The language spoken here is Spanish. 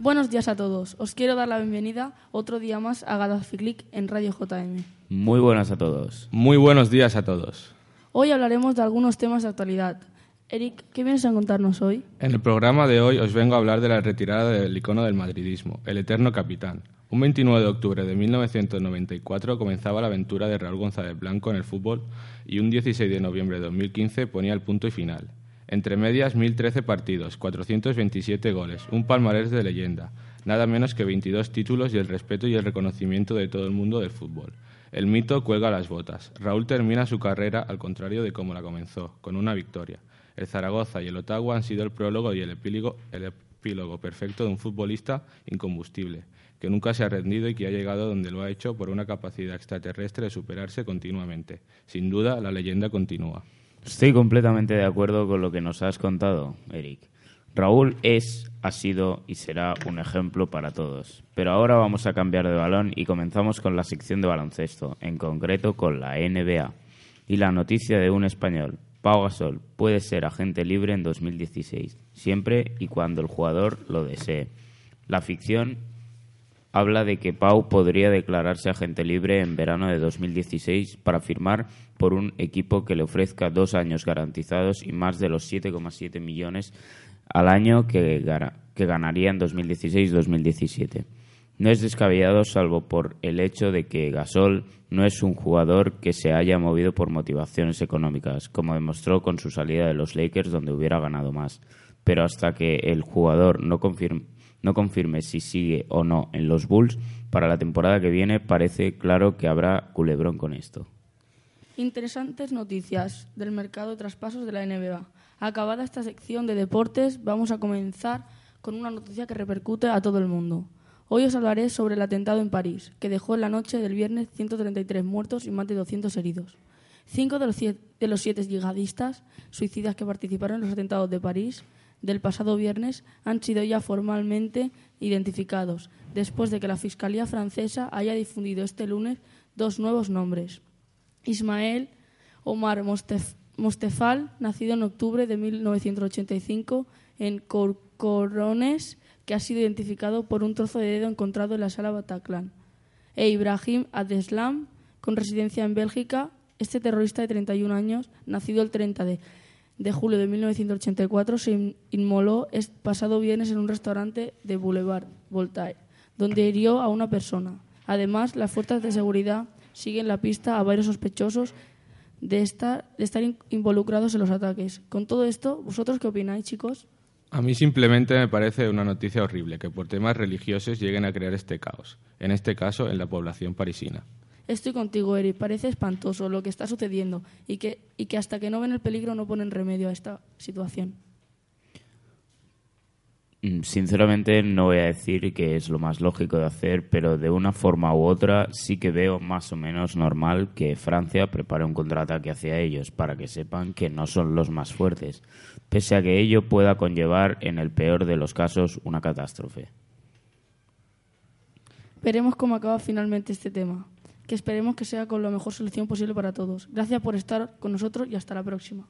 buenos días a todos. Os quiero dar la bienvenida otro día más a Gadaficlick en Radio JM. Muy buenas a todos. Muy buenos días a todos. Hoy hablaremos de algunos temas de actualidad. Eric, ¿qué vienes a contarnos hoy? En el programa de hoy os vengo a hablar de la retirada del icono del madridismo, el eterno capitán. Un 29 de octubre de 1994 comenzaba la aventura de Raúl González Blanco en el fútbol y un 16 de noviembre de 2015 ponía el punto y final. Entre medias, 1.013 partidos, 427 goles, un palmarés de leyenda, nada menos que 22 títulos y el respeto y el reconocimiento de todo el mundo del fútbol. El mito cuelga las botas. Raúl termina su carrera al contrario de cómo la comenzó, con una victoria. El Zaragoza y el Ottawa han sido el prólogo y el epílogo, el epílogo perfecto de un futbolista incombustible, que nunca se ha rendido y que ha llegado donde lo ha hecho por una capacidad extraterrestre de superarse continuamente. Sin duda, la leyenda continúa. Estoy completamente de acuerdo con lo que nos has contado, Eric. Raúl es, ha sido y será un ejemplo para todos. Pero ahora vamos a cambiar de balón y comenzamos con la sección de baloncesto, en concreto con la NBA. Y la noticia de un español, Pau Gasol, puede ser agente libre en 2016, siempre y cuando el jugador lo desee. La ficción habla de que Pau podría declararse agente libre en verano de 2016 para firmar por un equipo que le ofrezca dos años garantizados y más de los 7,7 millones al año que, ganaría en 2016-2017. No es descabellado salvo por el hecho de que Gasol no es un jugador que se haya movido por motivaciones económicas, como demostró con su salida de los Lakers donde hubiera ganado más. Pero hasta que el jugador no confirme no confirme si sigue o no en los Bulls, para la temporada que viene parece claro que habrá culebrón con esto. Interesantes noticias del mercado de traspasos de la NBA. Acabada esta sección de deportes, vamos a comenzar con una noticia que repercute a todo el mundo. Hoy os hablaré sobre el atentado en París, que dejó en la noche del viernes 133 muertos y más de 200 heridos. Cinco de los, de los siete yihadistas suicidas que participaron en los atentados de París del pasado viernes han sido ya formalmente identificados, después de que la Fiscalía francesa haya difundido este lunes dos nuevos nombres. Ismael Omar Mostefal, nacido en octubre de 1985 en Corcorones, que ha sido identificado por un trozo de dedo encontrado en la sala Bataclan. E Ibrahim Adeslam, con residencia en Bélgica, este terrorista de 31 años, nacido el 30 de de julio de 1984 se inmoló este pasado viernes en un restaurante de Boulevard Voltaire, donde hirió a una persona. Además, las fuerzas de seguridad siguen la pista a varios sospechosos de estar, de estar involucrados en los ataques. Con todo esto, ¿vosotros qué opináis, chicos? A mí simplemente me parece una noticia horrible que por temas religiosos lleguen a crear este caos, en este caso en la población parisina. Estoy contigo, Eri. Parece espantoso lo que está sucediendo y que, y que hasta que no ven el peligro no ponen remedio a esta situación. Mm, sinceramente no voy a decir que es lo más lógico de hacer, pero de una forma u otra sí que veo más o menos normal que Francia prepare un contraataque hacia ellos para que sepan que no son los más fuertes, pese a que ello pueda conllevar en el peor de los casos una catástrofe. Veremos cómo acaba finalmente este tema que esperemos que sea con la mejor solución posible para todos. Gracias por estar con nosotros y hasta la próxima.